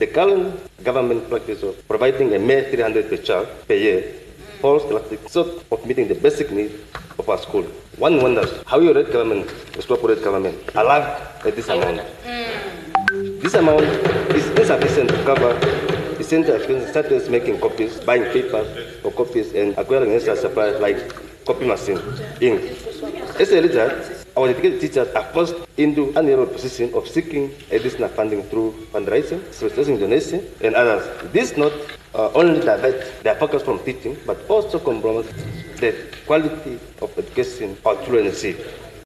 The current government practice of providing a mere 300 per child per year falls short of meeting the basic needs of our school. One wonders how your red government, the corporate government, allowed at this amount. This amount is insufficient to cover essential expenses such as making copies, buying papers for copies, and acquiring necessary supplies like copy machine, ink. As a result, our dedicated teachers are forced into an unenviable position of seeking additional funding through fundraising, soliciting donation, and others. This not uh, only divert their focus from teaching, but also compromise the quality of education our children receive.